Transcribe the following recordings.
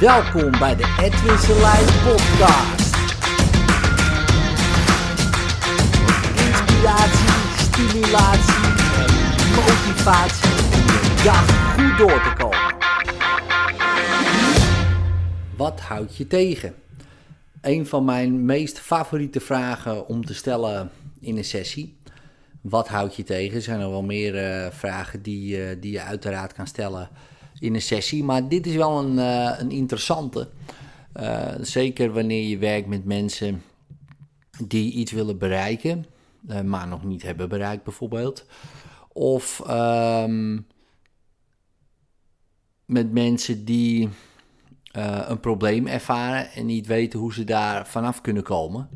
Welkom bij de Edwin Selijn podcast. Inspiratie, stimulatie en motivatie om dag goed door te komen. Wat houdt je tegen? Een van mijn meest favoriete vragen om te stellen in een sessie. Wat houdt je tegen? Zijn er wel meer eh, vragen die, eh, die je uiteraard kan stellen in een sessie. Maar dit is wel een, uh, een interessante. Uh, zeker wanneer je werkt met mensen die iets willen bereiken, uh, maar nog niet hebben bereikt bijvoorbeeld. Of um, met mensen die een probleem ervaren en niet weten hoe ze daar vanaf kunnen komen.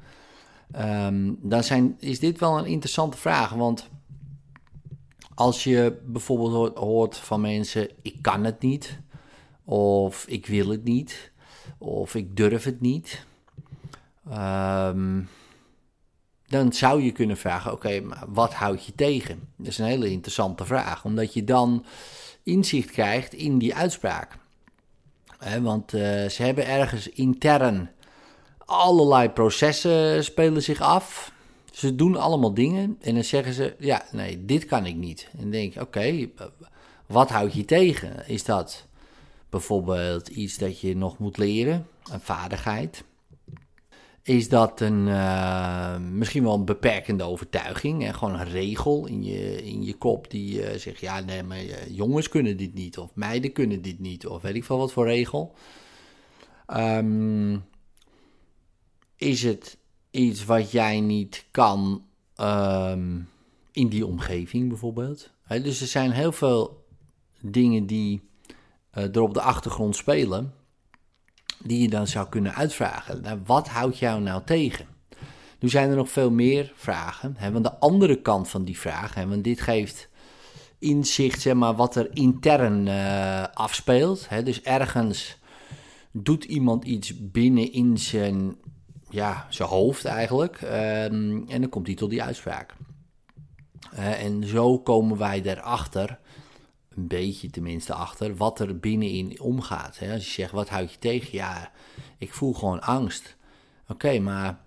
Um, dan zijn, is dit wel een interessante vraag, want als je bijvoorbeeld hoort van mensen: ik kan het niet, of ik wil het niet, of ik durf het niet, um, dan zou je kunnen vragen: oké, okay, wat houd je tegen? Dat is een hele interessante vraag, omdat je dan inzicht krijgt in die uitspraak. Want uh, ze hebben ergens intern allerlei processen spelen zich af. Ze doen allemaal dingen en dan zeggen ze: Ja, nee, dit kan ik niet. En denk ik: Oké, wat houd je tegen? Is dat bijvoorbeeld iets dat je nog moet leren, een vaardigheid? Is dat een, uh, misschien wel een beperkende overtuiging en gewoon een regel in je, in je kop die uh, zegt: Ja, nee, maar uh, jongens kunnen dit niet, of meiden kunnen dit niet, of weet ik veel wat voor regel. Um, is het iets wat jij niet kan um, in die omgeving bijvoorbeeld. Dus er zijn heel veel dingen die uh, er op de achtergrond spelen, die je dan zou kunnen uitvragen. Nou, wat houdt jou nou tegen? Nu zijn er nog veel meer vragen. Want de andere kant van die vraag, want dit geeft inzicht, zeg maar, wat er intern uh, afspeelt. Dus ergens doet iemand iets binnen in zijn ja, zijn hoofd eigenlijk. Um, en dan komt hij tot die uitspraak. Uh, en zo komen wij erachter, een beetje tenminste achter, wat er binnenin omgaat. Hè? Als je zegt, wat houd je tegen? Ja, ik voel gewoon angst. Oké, maar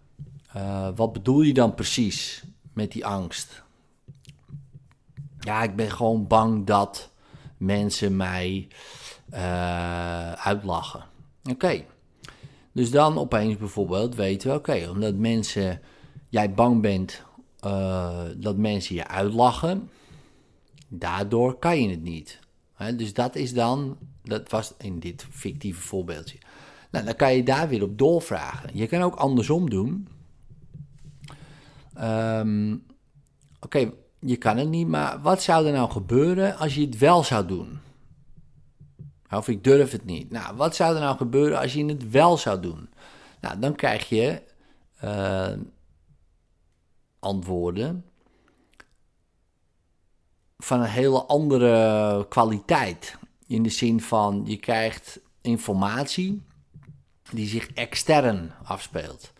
uh, wat bedoel je dan precies met die angst? Ja, ik ben gewoon bang dat mensen mij uh, uitlachen. Oké. Dus dan opeens bijvoorbeeld weten we, oké, omdat mensen, jij bang bent uh, dat mensen je uitlachen, daardoor kan je het niet. Dus dat is dan, dat was in dit fictieve voorbeeldje. Nou, dan kan je daar weer op doorvragen. Je kan ook andersom doen. Um, oké, je kan het niet, maar wat zou er nou gebeuren als je het wel zou doen? Of ik durf het niet. Nou, wat zou er nou gebeuren als je het wel zou doen? Nou, dan krijg je uh, antwoorden van een hele andere kwaliteit. In de zin van je krijgt informatie die zich extern afspeelt.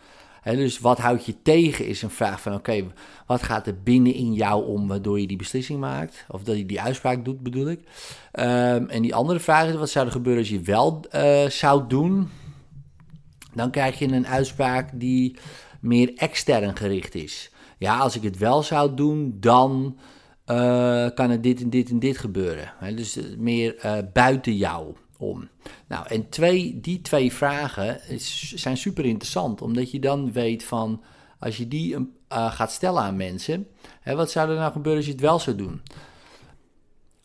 Dus wat houd je tegen is een vraag van oké, wat gaat er binnen in jou om waardoor je die beslissing maakt? Of dat je die uitspraak doet bedoel ik. Um, en die andere vraag is wat zou er gebeuren als je wel uh, zou doen? Dan krijg je een uitspraak die meer extern gericht is. Ja, als ik het wel zou doen, dan uh, kan er dit en dit en dit gebeuren. Dus meer uh, buiten jou om. Nou, en twee, die twee vragen zijn super interessant, omdat je dan weet van, als je die uh, gaat stellen aan mensen, hè, wat zou er nou gebeuren als je het wel zou doen?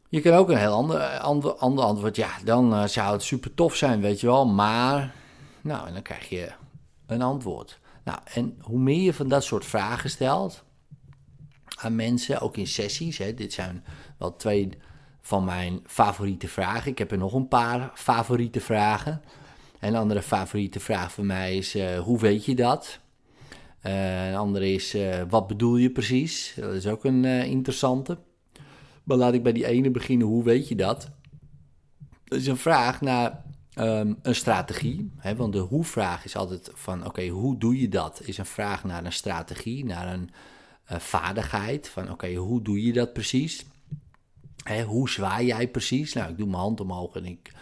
Je kan ook een heel ander, ander, ander antwoord, ja, dan uh, zou het super tof zijn, weet je wel, maar, nou, en dan krijg je een antwoord. Nou, en hoe meer je van dat soort vragen stelt aan mensen, ook in sessies, hè, dit zijn wel twee van mijn favoriete vragen. Ik heb er nog een paar favoriete vragen. Een andere favoriete vraag van mij is: uh, hoe weet je dat? Uh, een andere is: uh, wat bedoel je precies? Dat is ook een interessante. Maar laat ik bij die ene beginnen: hoe weet je dat? Dat is een vraag naar um, een strategie. Hè? Want de hoe-vraag is altijd van: oké, hoe doe je dat? Is een vraag naar een strategie, naar een vaardigheid. Van oké, hoe doe je dat precies? Hè, hoe zwaai jij precies? Nou, ik doe mijn hand omhoog en ik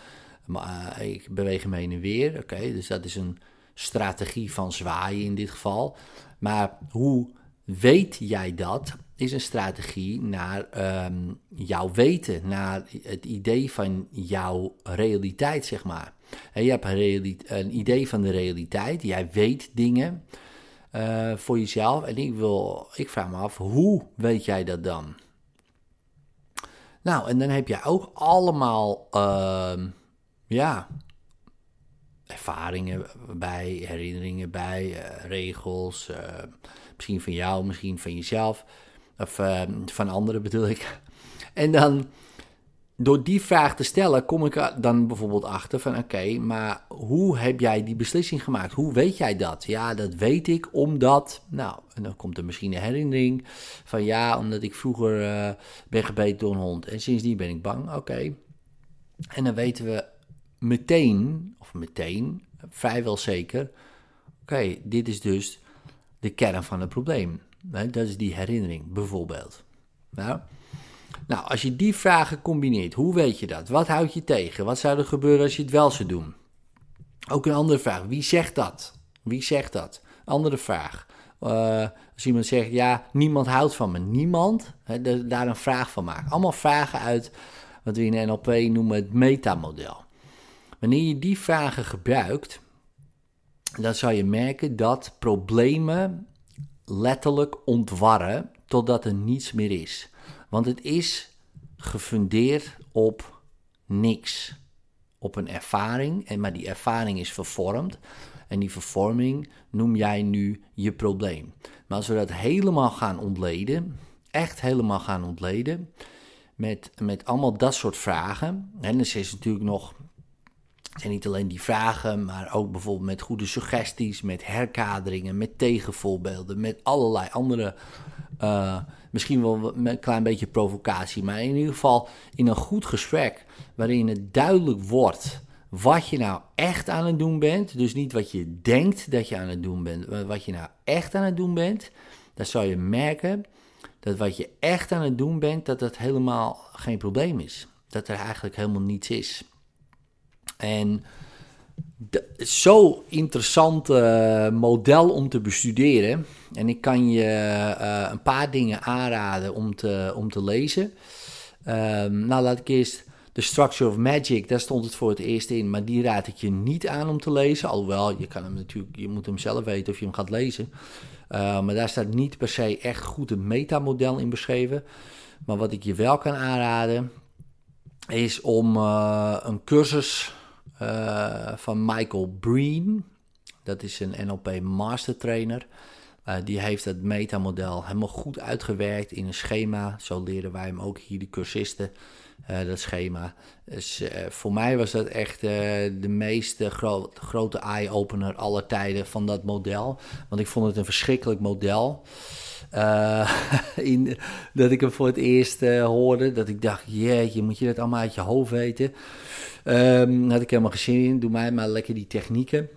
eh, ik beweeg hem heen en weer. Oké, dus dat is een strategie van zwaaien in dit geval. Maar hoe weet jij dat? Is een strategie naar um, jouw weten, naar het idee van jouw realiteit, zeg maar. Je hebt een, idee van de realiteit, jij weet dingen uh, voor jezelf. En ik, wil, ik vraag me af, hoe weet jij dat dan? Nou, en dan heb je ook allemaal, uh, ja, ervaringen bij, herinneringen bij, uh, regels, uh, misschien van jou, misschien van jezelf, of uh, van anderen bedoel ik. En dan, door die vraag te stellen, kom ik dan bijvoorbeeld achter van oké, maar hoe heb jij die beslissing gemaakt? Hoe weet jij dat? Ja, dat weet ik omdat, nou, en dan komt er misschien een herinnering van ja, omdat ik vroeger uh, ben gebeten door een hond en sindsdien ben ik bang. Oké. En dan weten we meteen, of meteen, vrijwel zeker, oké, dit is dus de kern van het probleem. Dat is die herinnering, bijvoorbeeld. Nou, nou, als je die vragen combineert, hoe weet je dat? Wat houd je tegen? Wat zou er gebeuren als je het wel zou doen? Ook een andere vraag, wie zegt dat? Wie zegt dat? Andere vraag. Uh, als iemand zegt, ja, niemand houdt van me. Niemand, daar een vraag van maken. Allemaal vragen uit wat we in NLP noemen het metamodel. Wanneer je die vragen gebruikt, dan zal je merken dat problemen letterlijk ontwarren totdat er niets meer is. Want het is gefundeerd op niks. Op een ervaring, en maar die ervaring is vervormd. En die vervorming noem jij nu je probleem. Maar als we dat helemaal gaan ontleden, echt helemaal gaan ontleden, met, met allemaal dat soort vragen. En er is natuurlijk nog zijn niet alleen die vragen, maar ook bijvoorbeeld met goede suggesties, met herkaderingen, met tegenvoorbeelden, met allerlei andere, uh, misschien wel een klein beetje provocatie, maar in ieder geval in een goed gesprek waarin het duidelijk wordt wat je nou echt aan het doen bent. Dus niet wat je denkt dat je aan het doen bent, maar wat je nou echt aan het doen bent. Dan zal je merken dat wat je echt aan het doen bent, dat dat helemaal geen probleem is. Dat er eigenlijk helemaal niets is. En zo interessant uh, model om te bestuderen. En ik kan je uh, een paar dingen aanraden om te, om te lezen. Um, nou, laat ik eerst The Structure of Magic, daar stond het voor het eerst in, maar die raad ik je niet aan om te lezen. Alhoewel, je kan hem natuurlijk, je moet hem zelf weten of je hem gaat lezen. Uh, maar daar staat niet per se echt goed een metamodel in beschreven. Maar wat ik je wel kan aanraden, is om een cursus uh, van Michael Breen. Dat is een NLP Master Trainer. Uh, die heeft het metamodel helemaal goed uitgewerkt in een schema. Zo leren wij hem ook hier, de cursisten, uh, dat schema. Dus voor mij was dat echt de meest gro grote eye-opener aller tijden van dat model. Want ik vond het een verschrikkelijk model. in, dat ik hem voor het eerst hoorde. Dat ik dacht, jeetje, moet je dat allemaal uit je hoofd weten? Um, had ik helemaal geen zin in. Doe mij maar lekker die technieken.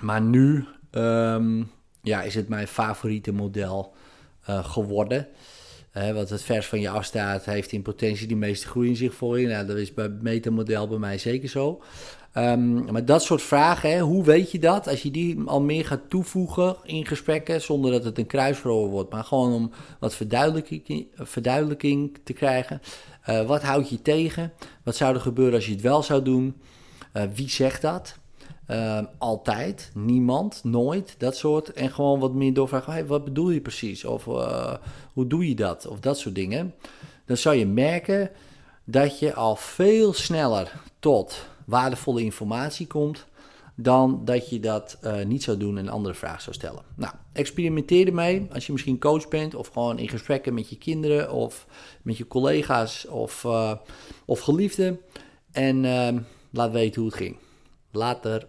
Maar nu um, ja, is het mijn favoriete model uh, geworden. Wat het vers van je afstaat, heeft in potentie de meeste groei in zich voor je. Nou, dat is bij het metamodel bij mij zeker zo. Um, maar dat soort vragen, hè, hoe weet je dat? Als je die al meer gaat toevoegen in gesprekken, zonder dat het een kruisverhoor wordt, maar gewoon om wat verduidelijking, te krijgen. Uh, wat houd je tegen? Wat zou er gebeuren als je het wel zou doen? Uh, wie zegt dat? Uh, altijd, niemand, nooit, dat soort. En gewoon wat meer doorvragen, wat bedoel je precies? Of hoe doe je dat? Of dat soort dingen. Dan zou je merken dat je al veel sneller tot waardevolle informatie komt dan dat je dat uh, niet zou doen en andere vraag zou stellen. Nou, experimenteer ermee als je misschien coach bent of gewoon in gesprekken met je kinderen of met je collega's of, uh, of geliefden. En uh, laat weten hoe het ging. Later.